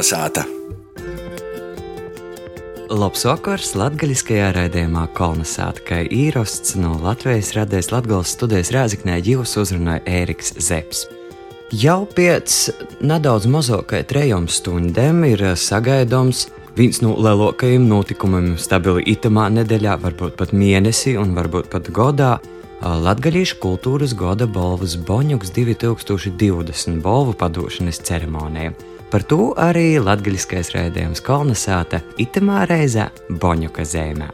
Kolnesāta! Labs vakars latgaļiskajā raidījumā Kolnesāta, kā īrosts no Latvijas radēs Latgales studijas Rēziknē jūs uzrunāja Ēriks Zeps. Jau pēc nedaudz mazākai trejām stundām ir sagaidāms viens no lielākajiem notikumiem stabili itamā nedēļā, varbūt pat mēnesī un varbūt pat godā Latvijas kultūras gada balvas Boņuks 2020 balvu padošanas ceremonija. Par to arī latgaļiskais raidījums Kolnesāta itamā reizē Boņuka zemē.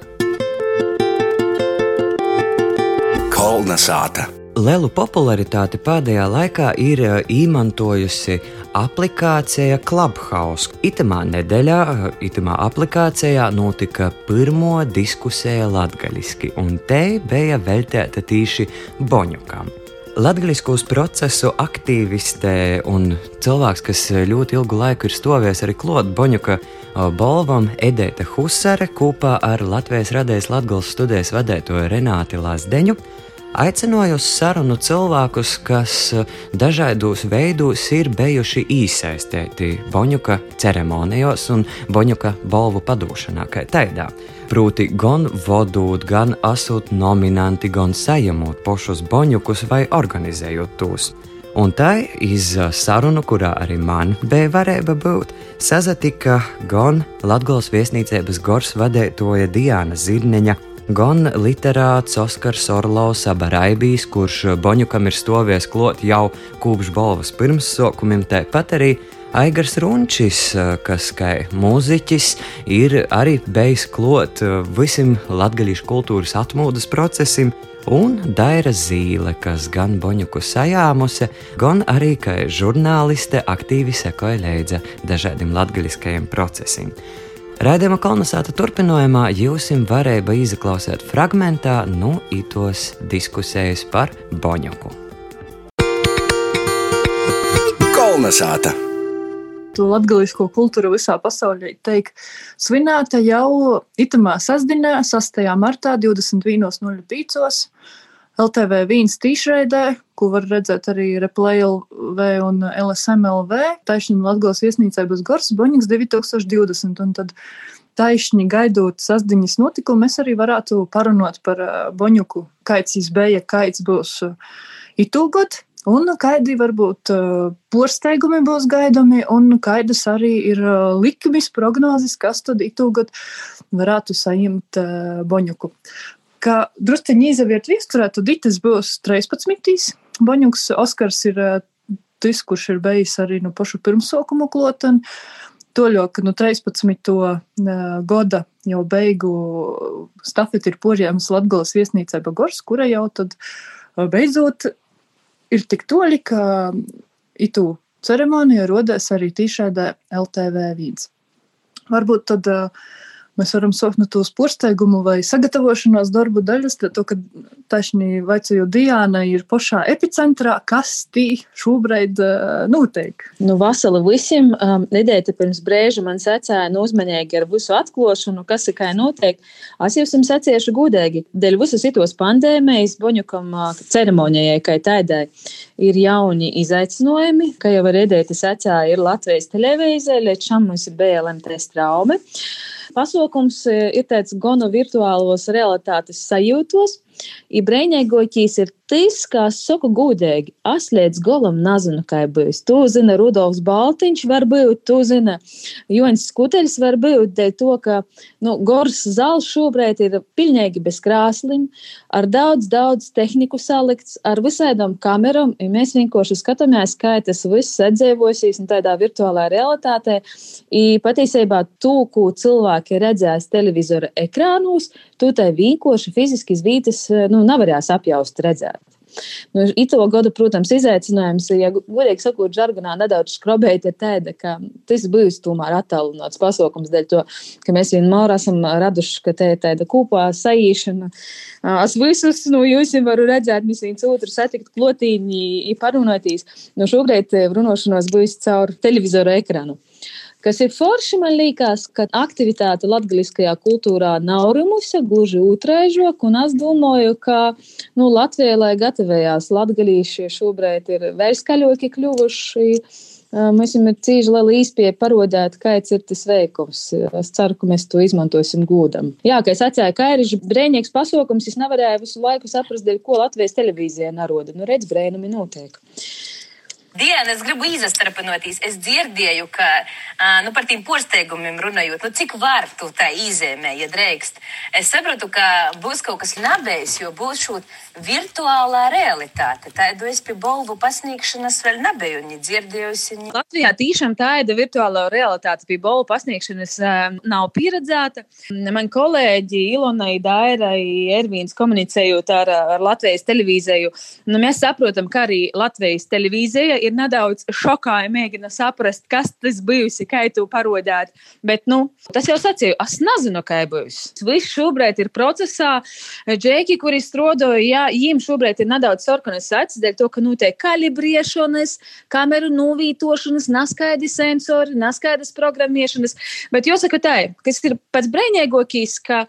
Kolnesāta! Lielu popularitāti pēdējā laikā ir izmantojusi aplikācija Clubhouse. Itamā nedēļā, itamā aplikācijā notika pirmo diskusija latgaļiski, un te bija veltēta tīši Boņukam. Latvijas procesu aktīviste un cilvēks, kas ļoti ilgu laiku ir stovies arī Kloda Boņuka balvam, Edita Husare kopā ar Latvijas radējas Latvijas studijas vadētoju Renāti Lazdeņu aicināju uz sarunu cilvēkus, kas dažādos veidos ir bijuši iesaistīti Boņuka ceremonijos un Boņuka balvu padošanā, kā tādā. Proti, gan vadot, gan asot nominanti, gan sajamot pašus boņukus vai organizējot tos. Un tā iz sarunu, kurā arī man bija varēja būt, sazatika gan Latvijas viesnīcības gors vadētoja Diana Zirneņa gan literāts Oskars Orlovs Abaraibijs, kurš Boņukam ir stovies klot jau kūpš balvas pirmssokumiem, tāpat arī Aigars Runčis, kas kā mūziķis ir arī beidzis klot visam latgaļiešu kultūras atmodas procesim, un Daira Zīle, kas gan Boņuku sajāmuse, gan arī kā žurnāliste aktīvi sekoja līdzi dažādiem latgaļiskajiem procesiem. Raidījuma kolonizēta turpinājumā jūs varēja izklausīt fragmentā no nu, itos diskusijas par Boņoku. Kolonizēta! Latvijas kultūra visā pasaulē tiek svinēta jau itamā sastāvdaļā, 6. martā, 21.05. LTV viens tīšraidē, ko var redzēt arī Replay LV un LSMLV. Taisnība Latvijas viesnīcē būs Gors Boņiks 2020. Un tad taisni gaidot sasdiņas notikumu, mēs arī varētu parunot par Boņuku, kāds jis bija, kāds būs itūgot. Un kādi varbūt porsteigumi būs gaidāmi, un kādas arī ir likumis prognozes, kas tad itūgot varētu saņemt Boņuku ka drusciņi izavirt viesturē, tad itis būs 13. Boņuks Oskars ir eh, tas, kurš ir bijis arī no pašu pirmsokumu klotan. Toļok, nu, 13. Eh, gada jau beigu stafeti ir porjāmas Latgales viesnīcē Bagors, kura jau tad eh, beidzot ir tik toļi, ka itu ceremonija rodēs arī tīšādā LTV vīds. Varbūt tad uh, mēs varam sākt no tos porsteigumu vai sagatavošanās darbu daļas, to, ka tašņi vaicoju Diāna ir pašā epicentrā, kas tī šobrīd uh, notiek. Nu, vasala visiem, um, nedēļa pirms brēža man secēja nu uzmanīgi ar visu atklošanu, kas ir kā notiek. Es jums seciešu gudīgi, dēļ visas itos pandēmijas, boņukam uh, ceremonijai, kā tādai, ir jauni izaicinājumi, kā jau var redzēt, secēja ir Latvijas televīzija, līdz šam mums ir BLMT straumi. Pasaukums eh, ir tāds gono virtuālos realitātes sajūtos, I brēņēgoķīs ir tas, kā saku gudīgi, es līdz golam nezinu, kā būs. Tu zini, Rudolfs Baltiņš var būt, tu zini, Joņs Skuteļs var būt, dēļ to, ka, nu, Gors zāls šobrīd ir pilnīgi bez krāslim, ar daudz, daudz tehniku salikts, ar visādām kamerām, un mēs vienkārši skatāmies, kā tas viss atdzīvosies tādā virtuālā realitātē. I patiesībā tu, ko cilvēki redzēs televizora ekrānos, tu tai vienkārši fiziski izvītas Eh, nu, nevarēs apjaust, redzēt. Nu, Ito gadu, protams, izaicinājums, ja godīgi sakot, žargonā nedaudz skrobēt, ir tāda, ka tas būs tomēr attālināts pasaukums dēļ to, ka mēs vienmēr esam raduši, ka te ir tāda kopā saīšana. Es visus, nu, jūs jau varu redzēt, mēs viens otru satikt klotīņi, parunātīs. Nu, šobrīd runošanos būs caur televizoru ekrānu. Kas ir forši, man liekas, ka aktivitāte latgaliskajā kultūrā nav rumusi, gluži otraižok, un es domāju, ka, nu, Latvijai, lai gatavējās latgalīšie šobrīd ir vēl skaļoki kļuvuši, Mums ir cīņa liela īspēja parodēt, kāds ir tas veikums. Es ceru, ka mēs to izmantosim gūdam. Jā, kā es atcēlu, ka ir brēņīgs pasaukums, es nevarēju visu laiku saprast, ko Latvijas televīzijā naroda. Nu, redz, brēnumi notiek. Diena, es gribu izstarpinoties. Es dzirdēju, ka nu, par tiem porsteigumiem runājot, nu, cik var tu tā izēmē, ja drēkst. Es saprotu, ka būs kaut kas labējs, jo būs šī virtuālā realitāte. Tādu es pie balvu pasniegšanas vēl nebiju ni dzirdējusi. Ni... Latvijā tīšām tāda virtuālā realitāte pie balvu pasniegšanas nav pieredzēta. Man kolēģi Ilonai, Dairai, Ervīns komunicējot ar, ar Latvijas televīziju, nu, mēs saprotam, ka arī Latvijas televīzija ir nedaudz šokā, ja mēģina saprast, kas tas bijusi, kā tu parodāt. Bet, nu, tas jau sacīju, es nezinu, kā bijusi. Viss šobrīd ir procesā. Džeki, kuri strodoja, jā, viņiem šobrīd ir nedaudz organizēts, dēļ to, ka notiek kalibrēšanas, kameru novītošanas, neskaidri sensori, neskaidras programmēšanas. Bet jāsaka tā, kas ir pats brīnīgākais, ka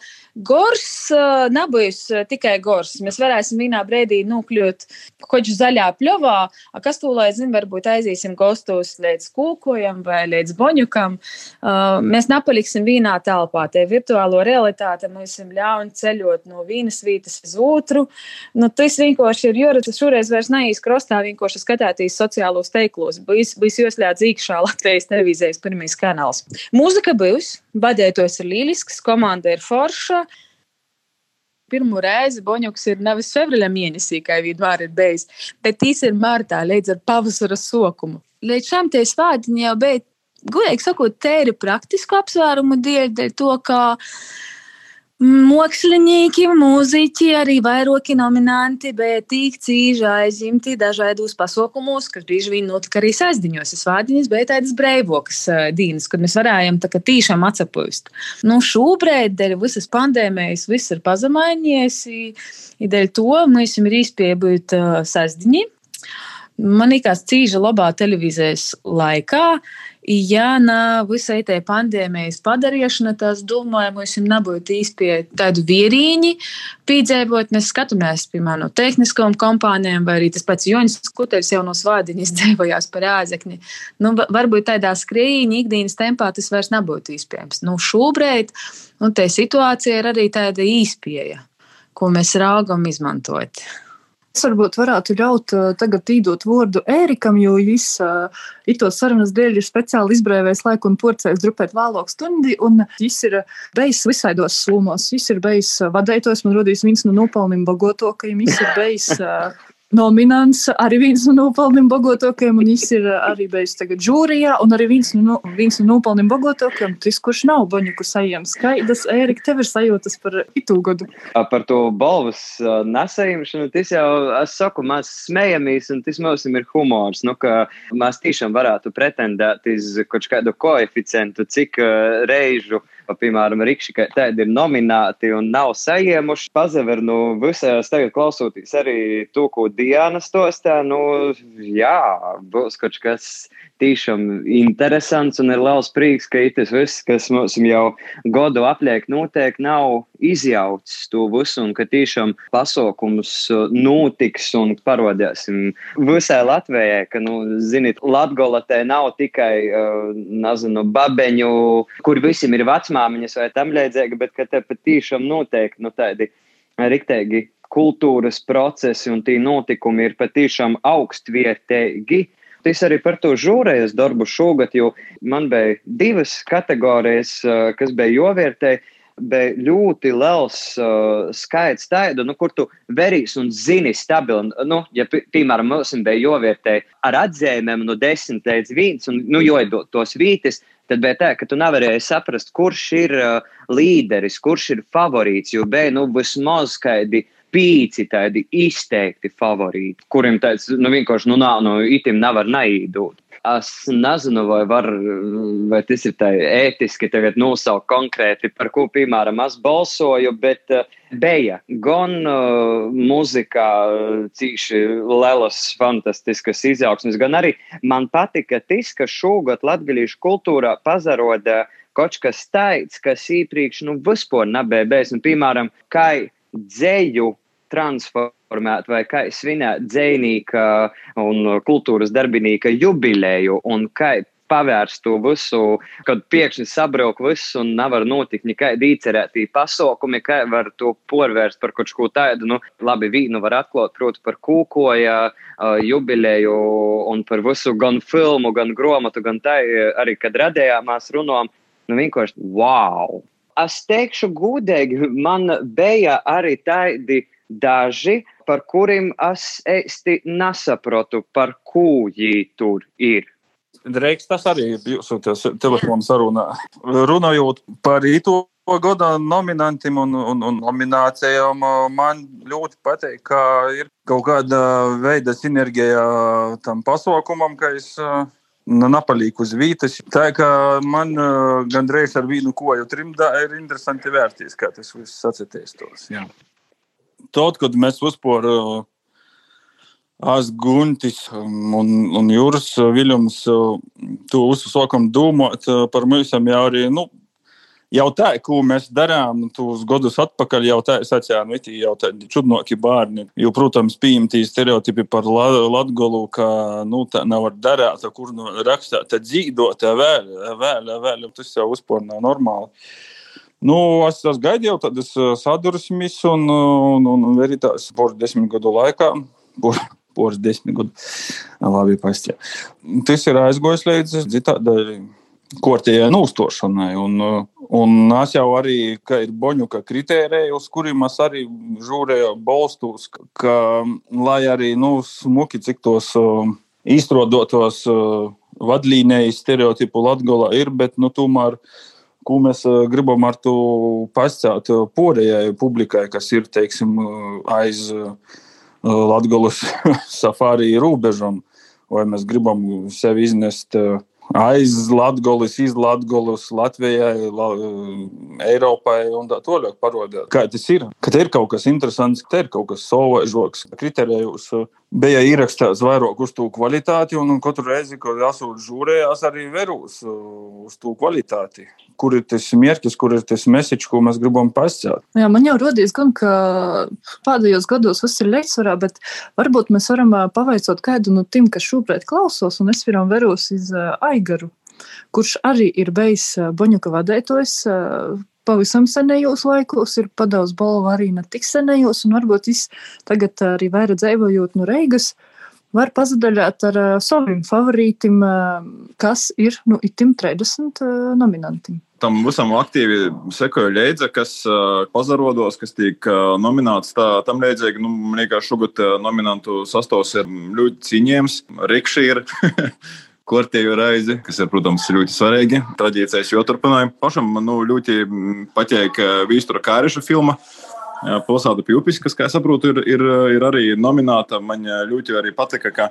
gors uh, nebūs uh, tikai gors. Mēs varēsim vienā brīdī nokļūt kādā zaļā pļovā, kas lai zina nezinu, varbūt aiziesim gostos līdz kūkojam vai līdz boņukam. Uh, mēs nepaliksim vienā telpā. Te virtuālo realitāte mums ir ļaun ceļot no vienas vietas uz otru. Nu, tas vienkārši ir jūras, tas šoreiz vairs neīs krostā, vienkārši skatāties sociālos teiklos. Bijis ieslēdz īkšā Latvijas televīzijas pirmīs kanāls. Mūzika būs, badētos ir līlisks, komanda ir forša pirmo reizi Boņuks ir nevis februāra mēnesī, kā vienmēr ir bijis, bet tīs ir martā līdz ar pavasara sokumu. Līdz šam tie svādiņi jau bija, gudīgi sakot, tēri praktisku apsvērumu dēļ, dēļ to, ka Mākslinieki, mūziķi, arī vairāki nominanti, bet tik cīži aizņemti dažādos pasaukumos, kas bieži vien notika arī sēzdiņos. Svādiņas bija tādas breivokas dienas, kad mēs varējām tā kā tīšām atsapūst. Nu, šobrīd, dēļ visas pandēmijas, viss ir pazemainies, un dēļ to mums ir īspēja būt sēzdiņi. Man liekas, cīņa labā televīzijas laikā ja na visai tai pandēmijas padarīšana, tas, domāju, mums nebūtu īsti tādu vierīņi pīdzēbot. Mēs skatāmies, piemēram, no tehniskām kompānijām, vai arī tas pats Joņas Skuteļs jau no svādiņas dzīvojās par āzekni. Nu, varbūt tādā skrējiņa ikdienas tempā tas vairs nebūtu iespējams. Nu, šobrīd, un te situācija ir arī tāda īspēja, ko mēs raugam izmantot. Es varbūt varētu ļaut uh, tagad īdot vārdu Ērikam, jo viņš uh, ito sarunas dēļ ir speciāli izbrēvējis laiku un porcējis drupēt vēlāk stundi, un viņš ir bijis visaidos slumos. Viņš ir bijis vadētojs, man rodīs viens no nopelniem bagotokajiem, viņš ir bijis nominants, arī viens no nopelniem bagātākajiem, un viņš ir arī bijis tagad žūrijā, un arī viens no, viens no nopelniem bagātākajiem, tas, kurš nav baņuku sajams. Kaidas, Ērika, tev ir sajūtas par itu gadu? Par to balvas nesajumšanu, tas jau, es saku, mēs smejamies, un tas mums ir humors, nu, ka mēs tiešām varētu pretendēt uz kaut kādu koeficientu, cik reižu piemēram, Rikši, ka tādi ir nominēti un nav saņēmuši. Pazaver, nu, visās tagad klausoties arī to, ko Diana stostā, nu, jā, būs kaut kas tiešām interesants un ir liels prieks, ka tas viss, kas mums jau godu apliek, noteikti nav izjaucis to visu un ka tiešām pasaukums uh, notiks un parodēsim visai Latvijai, ka, nu, zinīt, Latgola te nav tikai, uh, nezinu, babeņu, kur visiem ir vecmāmiņas vai tam līdzīgi, bet ka te patīšām noteikti, nu, tādi riktēgi kultūras procesi un tie notikumi ir patiešām augstvērtīgi Es arī par to žūrēju darbu šogad, jo man bija divas kategorijas, kas bija jovērtē. Bija ļoti liels uh, skaits tādu, nu, kur tu verīs un zini stabili. Nu, ja, piemēram, mums bija jovērtē ar atzīmēm no 10 līdz 1, un, nu, jodot tos vītis, tad bija tā, ka tu nevarēji saprast, kurš ir uh, līderis, kurš ir favorīts, jo bija, nu, vismaz kādi pīci tādi izteikti favorīti, kuriem tāds, nu, vienkārši, nu, nav, nu, itim nevar naidūt. Es nezinu, vai, var, vai tas ir tā ētiski tagad nosaukt konkrēti, par ko, piemēram, es balsoju, bet uh, bija gan uh, muzikā cīši lielas, fantastiskas izaugsmes, gan arī man patika tas, ka šogad latgalīšu kultūrā pazaroda kaut kas tāds, kas iepriekš, nu, vispār nebija bijis. Un, piemēram, kā dzēju transformēt vai kā svinēt dzēnīka un kultūras darbinīka jubilēju un kā pavērst to visu, kad pēkšņi sabrauc viss un nevar notikt nekādi īcerētī pasaukumi, kā var to porvērst par kaut ko tādu. Nu, labi, vīnu var atklāt, proti, par kūkoja jubileju un par visu gan filmu, gan gromatu, gan tā, arī kad radējāmās runām. Nu, vienkārši wow! Es teikšu gudīgi, man bija arī tādi daži, par kuriem es īsti nesaprotu, par ko viņi tur ir. Dreiks, tas arī ir jūsu telefona sarunā. Runājot par īto gada nominantiem un, un, un nominācijām, man ļoti patīk, ka ir kaut kāda veida sinerģija tam pasaukumam, ka es napalīku uz vītas. Tā kā man gandrīz ar vienu koju trimdā ir interesanti vērtīs, kā tas viss sacitēstos. Tad, kad mēs uzporu Es Guntis un, un Jūras Viljams to uzsākam domāt par mums jau arī. Nu, Jau tā, ko mēs darām, tos gadus atpakaļ, jau tā, es atceros, nu, jau tādi čudnoki bērni. Jo, protams, pieņemtī stereotipi par Latgolu, ka, nu, tā nevar darīt, kur nu rakstāt, tad dzīvot, vēl, vēl, vēl, tas jau uzpār nav normāli. Nu, es, es gaidīju tādas sadursmes, un, un, un, un arī tās por desmit gadu laikā. Por, poras desmit gadu. Labi, pastie. Tas ir aizgojis līdz tādai kortējai nūstošanai. Un, un es jau arī, ka ir boņuka kritērija, uz kuriem es arī žūrēju balstus, ka, lai arī, nu, smuki cik tos izstrādotos vadlīnijas stereotipu Latgolā ir, bet, nu, tomēr ko mēs gribam ar to pastāstīt pārējai publikai, kas ir teiksim, aiz Latvijas safārī robežam, vai mēs gribam sevi iznest aiz Latvijas, iz Latvijas, Latvijai, la, Eiropai un tā tālāk parodēt. Kā tas ir? Ka te ir kaut kas interesants, ka ir kaut kas savaižoks. Kriterijos bija ierakstīts vairāk uz to kvalitāti, un katru reizi, kad esmu žūrējis, arī verus uz to kvalitāti. Kur ir tas mērķis, kur ir tas mesiķis, ko mēs gribam pasciet? Jā, man jau rodies gan, ka pēdējos gados viss ir līdzsvarā, bet varbūt mēs varam pavaicot kādu no tiem, kas šobrīd klausos, un es varam verus iz Aigaru, kurš arī ir bijis Boņuka vadētojs pavisam senajos laikos, ir padaudz balvu arī ne tik senajos, un varbūt viņš tagad arī vairāk dzīvojot no Reigas. Var pazadaļāt ar uh, saviem favorītiem, uh, kas ir nu, itim 30 uh, nominantiem. Tam visam aktīvi sekoja Leidza, kas uh, pazarodos, kas tiek uh, nominēts. Tā, tam Leidzēji, nu, man liekas, šogad uh, nominantu sastāvs ir ļoti ciņēms. Rikšī kārtējo reizi, kas ir, protams, ļoti svarīgi. Tradīcijas joturpinājumu. Pašam man nu, ļoti patīk Vīstura Kāriša filma. Pilsēta Pjūpis, kas, kā es saprotu, ir, ir, ir arī nomināta. Man ļoti arī patika, ka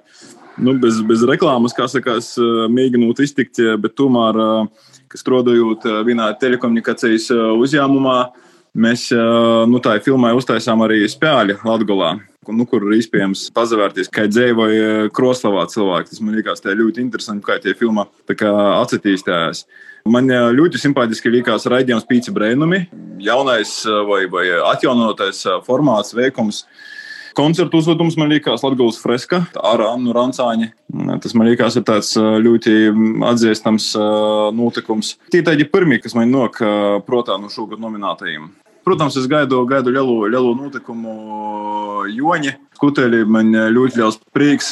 nu, bez, bez reklāmas, kā sakās, mēģinot iztikt, bet tomēr, kas strādājot vienā telekomunikācijas uzņēmumā, mēs nu, tā filmai uztaisām arī spēļu Latgolā nu, kur ir iespējams pazavērties, kā dzīvoja Kroslavā cilvēki. Tas man liekas ļoti interesanti, kā tie filmā attīstījās. Man ļoti simpātiski likās raidījums Pīci Brēnumi, jaunais vai, vai atjaunotais formāts, veikums. Koncertu uzvedums man liekas Latvijas freska ar Annu Rancāņu. Tas man liekas ir tāds ļoti atzīstams notikums. Tie tādi pirmie, kas man nok protā no šogad nominātajiem. Protams, es gaidu, gaidu lielu, lielu notikumu joņi. Skuteļi man ļoti liels prieks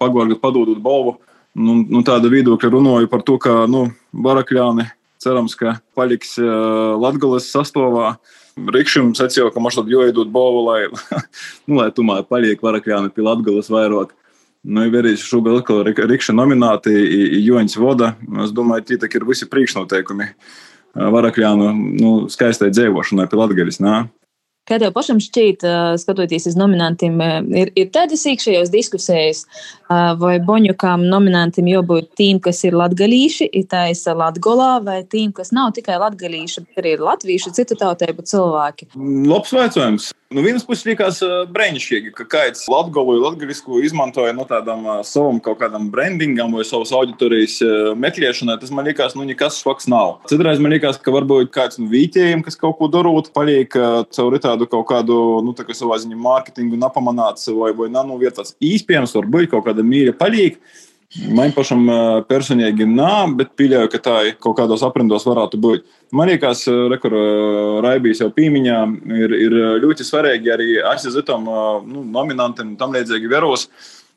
pagārgat padodot balvu. Nu, nu, tāda viedokļa runāju par to, ka nu, Barakļāni cerams, ka paliks Latgales sastāvā. Rikšam sacīja, ka man šeit jāiedod balvu, lai, nu, lai tomēr paliek Barakļāni pie Latgales vairāk. Nu, ir arī šogad atkal Rikša nomināti Joņas voda. Es domāju, tie ir visi priekšnoteikumi varakļānu nu, skaistai dzīvošanai pie Latvijas. Kā tev pašam šķiet, skatoties uz nominantiem, ir, ir tādas iekšējās diskusijas, vai Boņukām nominantiem jābūt tiem, kas ir latgalīši, ir taisa Latgolā, vai tiem, kas nav tikai latgalīši, bet arī ir latvieši, citu tautību cilvēki? Labs jautājums. No vienas puses likās brīnišķīgi, ka kāds latgolu vai latgaļisku izmantoja no tādam savam kaut kādam brandingam vai savas auditorijas meklēšanai. Tas man likās, nu, nekas švaks nav. Citreiz man likās, ka varbūt kāds no vītējiem, kas kaut ko darot, paliek caur tādu kaut kādu, nu, tā kā savā ziņā mārketingu napamanāts vai, vai nanovietas. Īspējams, varbūt kaut kāda mīļa paliek. Man pašam personīgi nav, bet pieļauju, ka tā kaut kādos aprindos varētu būt. Man liekas, ka Raibijas jau pīmiņā ir, ir ļoti svarīgi arī aizsardzētam nu, nominantiem un tam līdzīgi veros.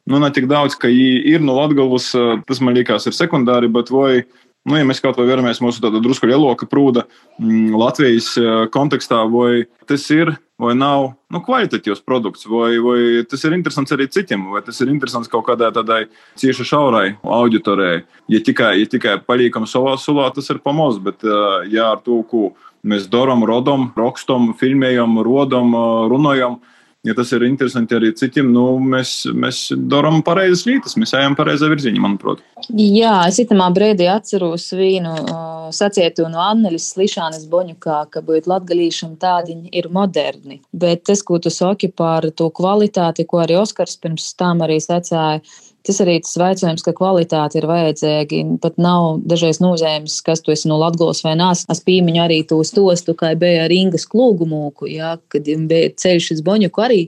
Nu, ne tik daudz, ka ir no Latvijas, tas man liekas, ir sekundāri, bet vai, nu, ja mēs kaut vai veramies mūsu tādu drusku lieloka prūda m, Latvijas kontekstā, vai tas ir vai nav nu, kvalitatīvs produkts, vai, vai tas ir interesants arī citiem, vai tas ir interesants kaut kādai tādai cieši šaurai auditorijai. Ja tikai, ja tikai paliekam savā sulā, tas ir pamaz, bet ja ar to, ko mēs darām, rodam, rakstam, filmējam, rodam, runājam, ja tas ir interesanti arī citiem, nu, mēs, mēs darām pareizas lietas, mēs ejam pareizā virzienā, manuprāt. Jā, es itamā brīdī atceros vienu uh, sacietu no Annelis Slišanas Boņukā, ka būt latgalīšam tādiņi ir moderni. Bet tas, ko tu saki par to kvalitāti, ko arī Oskars pirms tam arī sacēja, Tas arī tas jautājums, ka kvalitāte ir vajadzīga. Pat nav dažreiz nozīmes, kas tu esi no Latvijas vai nāc. Es pīmiņu arī to stostu, kā bija ar Ingas klūgumūku, jā, kad bija ceļš uz Boņuku arī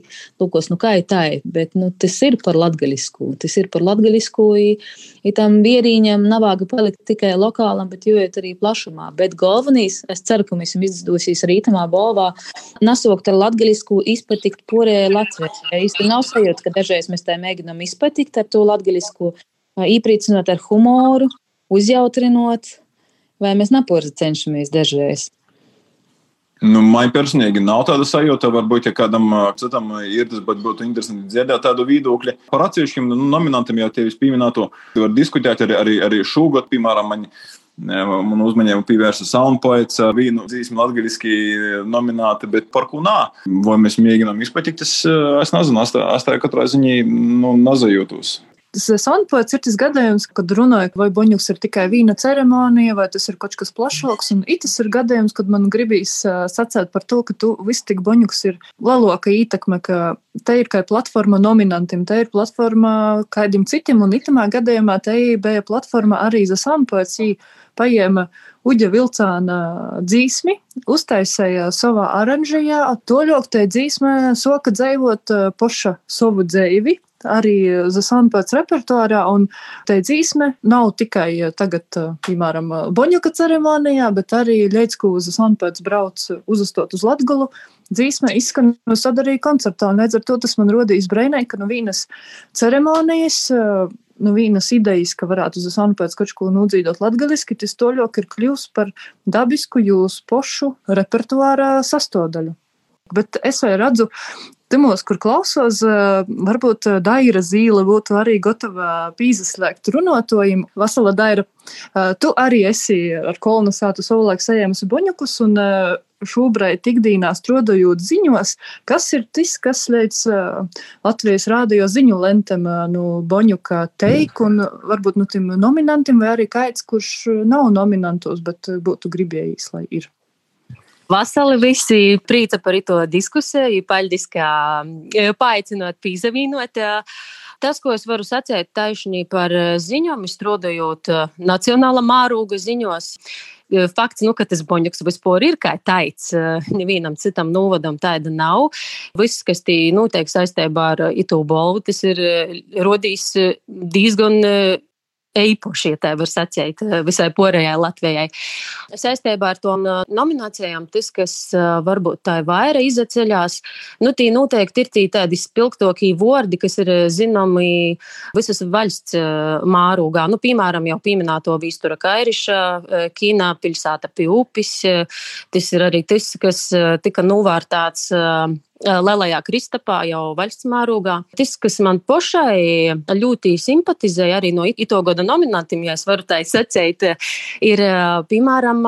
lūkos, nu kā ir tā, bet nu, tas ir par latgaļisku. Tas ir par latgaļisku, ja tam vierīņam nav vāga palikt tikai lokālam, bet jūtiet arī plašumā. Bet galvenais, es ceru, ka mums izdosies rītamā balvā nasaukt ar latgaļisku izpatikt porē Latvijai. Īsti nav sajūta, ka dažreiz mēs tā mēģinām izpatikt ar to latgaļisku, iepriecinot ar humoru, uzjautrinot, vai mēs napurzi cenšamies dažreiz. Nu, man personīgi nav tāda sajūta. Varbūt, ja kādam citam ir tas, bet būtu interesanti dzirdēt tādu viedokli. Par atsevišķiem nu, nominantiem jau tevis pieminēto var diskutēt arī, arī, arī šogad, piemēram, man. Man uzmanību pievērsa Soundpoets, vienu dzīsmu latgaliski nomināti, bet par ko nā? Vai mēs mēģinām izpatikt, es, es nezinu, es tā katrā ziņā nu, nazajūtos. Tas sonpoets ir tas gadījums, kad runāja, vai boņuks ir tikai vīna ceremonija, vai tas ir kaut kas plašāks. Un tas ir gadījums, kad man gribīs sacēt par to, ka tu viss tik boņuks ir lielāka ietekme, ka te ir kā platforma nominantiem, te ir platforma kādiem citiem, un itamā gadījumā te bija platforma arī za sonpoets, paņēma Uģa Vilcāna dzīsmi, uztaisīja savā oranžijā, toļok te dzīsmē soka dzēvot poša savu dzēvi, arī Zasanpēc repertuārā, un te dzīsme nav tikai tagad, piemēram, Boņuka ceremonijā, bet arī Ļeicku Zasanpēc brauc uzastot uz Latgulu. Dzīsme izskan sadarīja koncertā, un līdz ar to tas man rodīs brēnē, ka no vienas ceremonijas nu, vienas idejas, ka varētu uz pēc kaut ko nudzīdot latgaliski, tas toļok ir kļūst par dabisku jūsu pošu repertuārā sastodaļu. Bet es redzu, Timos, kur klausos, varbūt Daira Zīle būtu arī gatava pīzaslēgt runātojiem. Vasala Daira, tu arī esi ar kolonu sātu savulaik sajēmusi buņukus un šobrīd ikdienā strādājot ziņos, kas ir tas, kas līdz Latvijas rādio ziņu lentam no Boņuka teik, un varbūt no tiem nominantiem, vai arī kāds, kurš nav nominantos, bet būtu gribējis, lai ir. Vasali visi prīca par to diskusiju, paļģis, kā paaicinot, pīzavīnot. Tas, ko es varu sacīt taisnī par ziņām, strādājot nacionāla mārūga ziņos, fakts, nu, ka tas boņģis vispār ir kā taids, nevienam citam novadam tāda nav. Viss, kas tī notiek saistībā ar itu bolvu, tas ir rodījis diezgan eipoši, ja tā var sacīt, visai porējai Latvijai. Saistībā ar to nominācijām, tas, kas varbūt tā ir vairāk izaceļās, nu, tī noteikti ir tī tādi spilgtokie vārdi, kas ir zināmi visas valsts mārūgā. Nu, piemēram, jau pieminēto Vīstura Kairiša, Kīnā pilsēta pie upes. Tas ir arī tas, kas tika novārtāts Lielajā Kristapā, jau valsts mērogā. Tas, kas man pašai ļoti simpatizēja arī no ito gada nominantiem, ja es varu tā sacīt, ir piemēram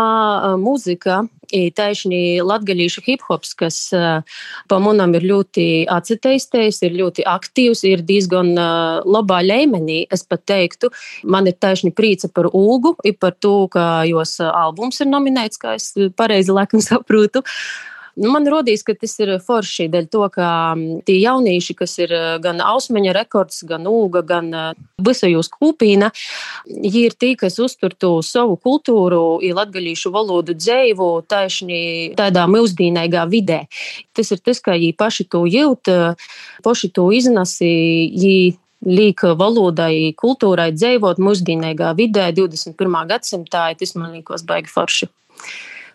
mūzika. Tieši latgaļīšu hip-hops, kas pa manam ir ļoti atcitējis, ir ļoti aktīvs, ir diezgan labā līmenī. Es pat teiktu, man ir tieši prīca par Ulgu, par to, ka jos albums ir nominēts, kā es pareizi laikam saprotu. Nu, man rodīs, ka tas ir forši dēļ to, ka tie jaunieši, kas ir gan Ausmeņa rekords, gan Ūga, gan Bisajūs kūpīna, viņi ir tie, kas uztur to savu kultūru, ir latgaļīšu valodu dzēvu taišņi tādā mūsdīnaigā vidē. Tas ir tas, ka viņi paši to jūt, paši to iznasi, viņi liek valodai, kultūrai dzīvot mūsdienīgā vidē, 21. gadsimtā. Tas man liekas, baigi forši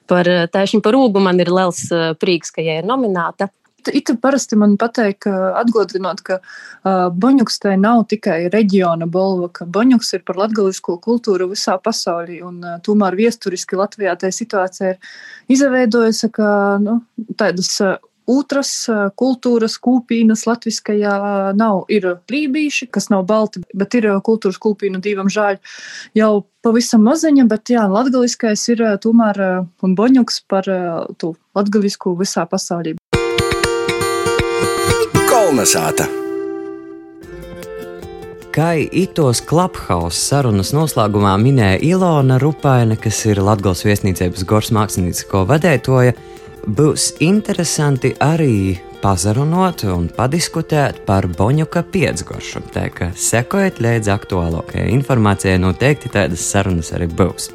par tēšņu par ūgu man ir liels prieks, ka viņa ir nomināta. It parasti man pateikt, atgādinot, ka uh, Boņuks tai nav tikai reģiona balva, ka Boņuks ir par latgalisko kultūru visā pasaulī, un uh, tomēr viesturiski Latvijā tā situācija ir izveidojusi, ka nu, tādas uh, Otras kultūras kūpīnas latviskajā nav. Ir lībīši, kas nav balti, bet ir kultūras kūpīna divam žāļ jau pavisam maziņa, bet jā, latgaliskais ir tomēr un boņuks par tu latgalisku visā pasaulī. Kolnesāta! Kā itos Clubhouse sarunas noslēgumā minēja Ilona Rupaina, kas ir Latvijas viesnīcības Gors māksliniecisko vadētoja, būs interesanti arī pazarunot un padiskutēt par Boņuka piedzgoršu. Tā kā sekojiet līdzi aktuālākajai informācijai, noteikti tādas sarunas arī būs.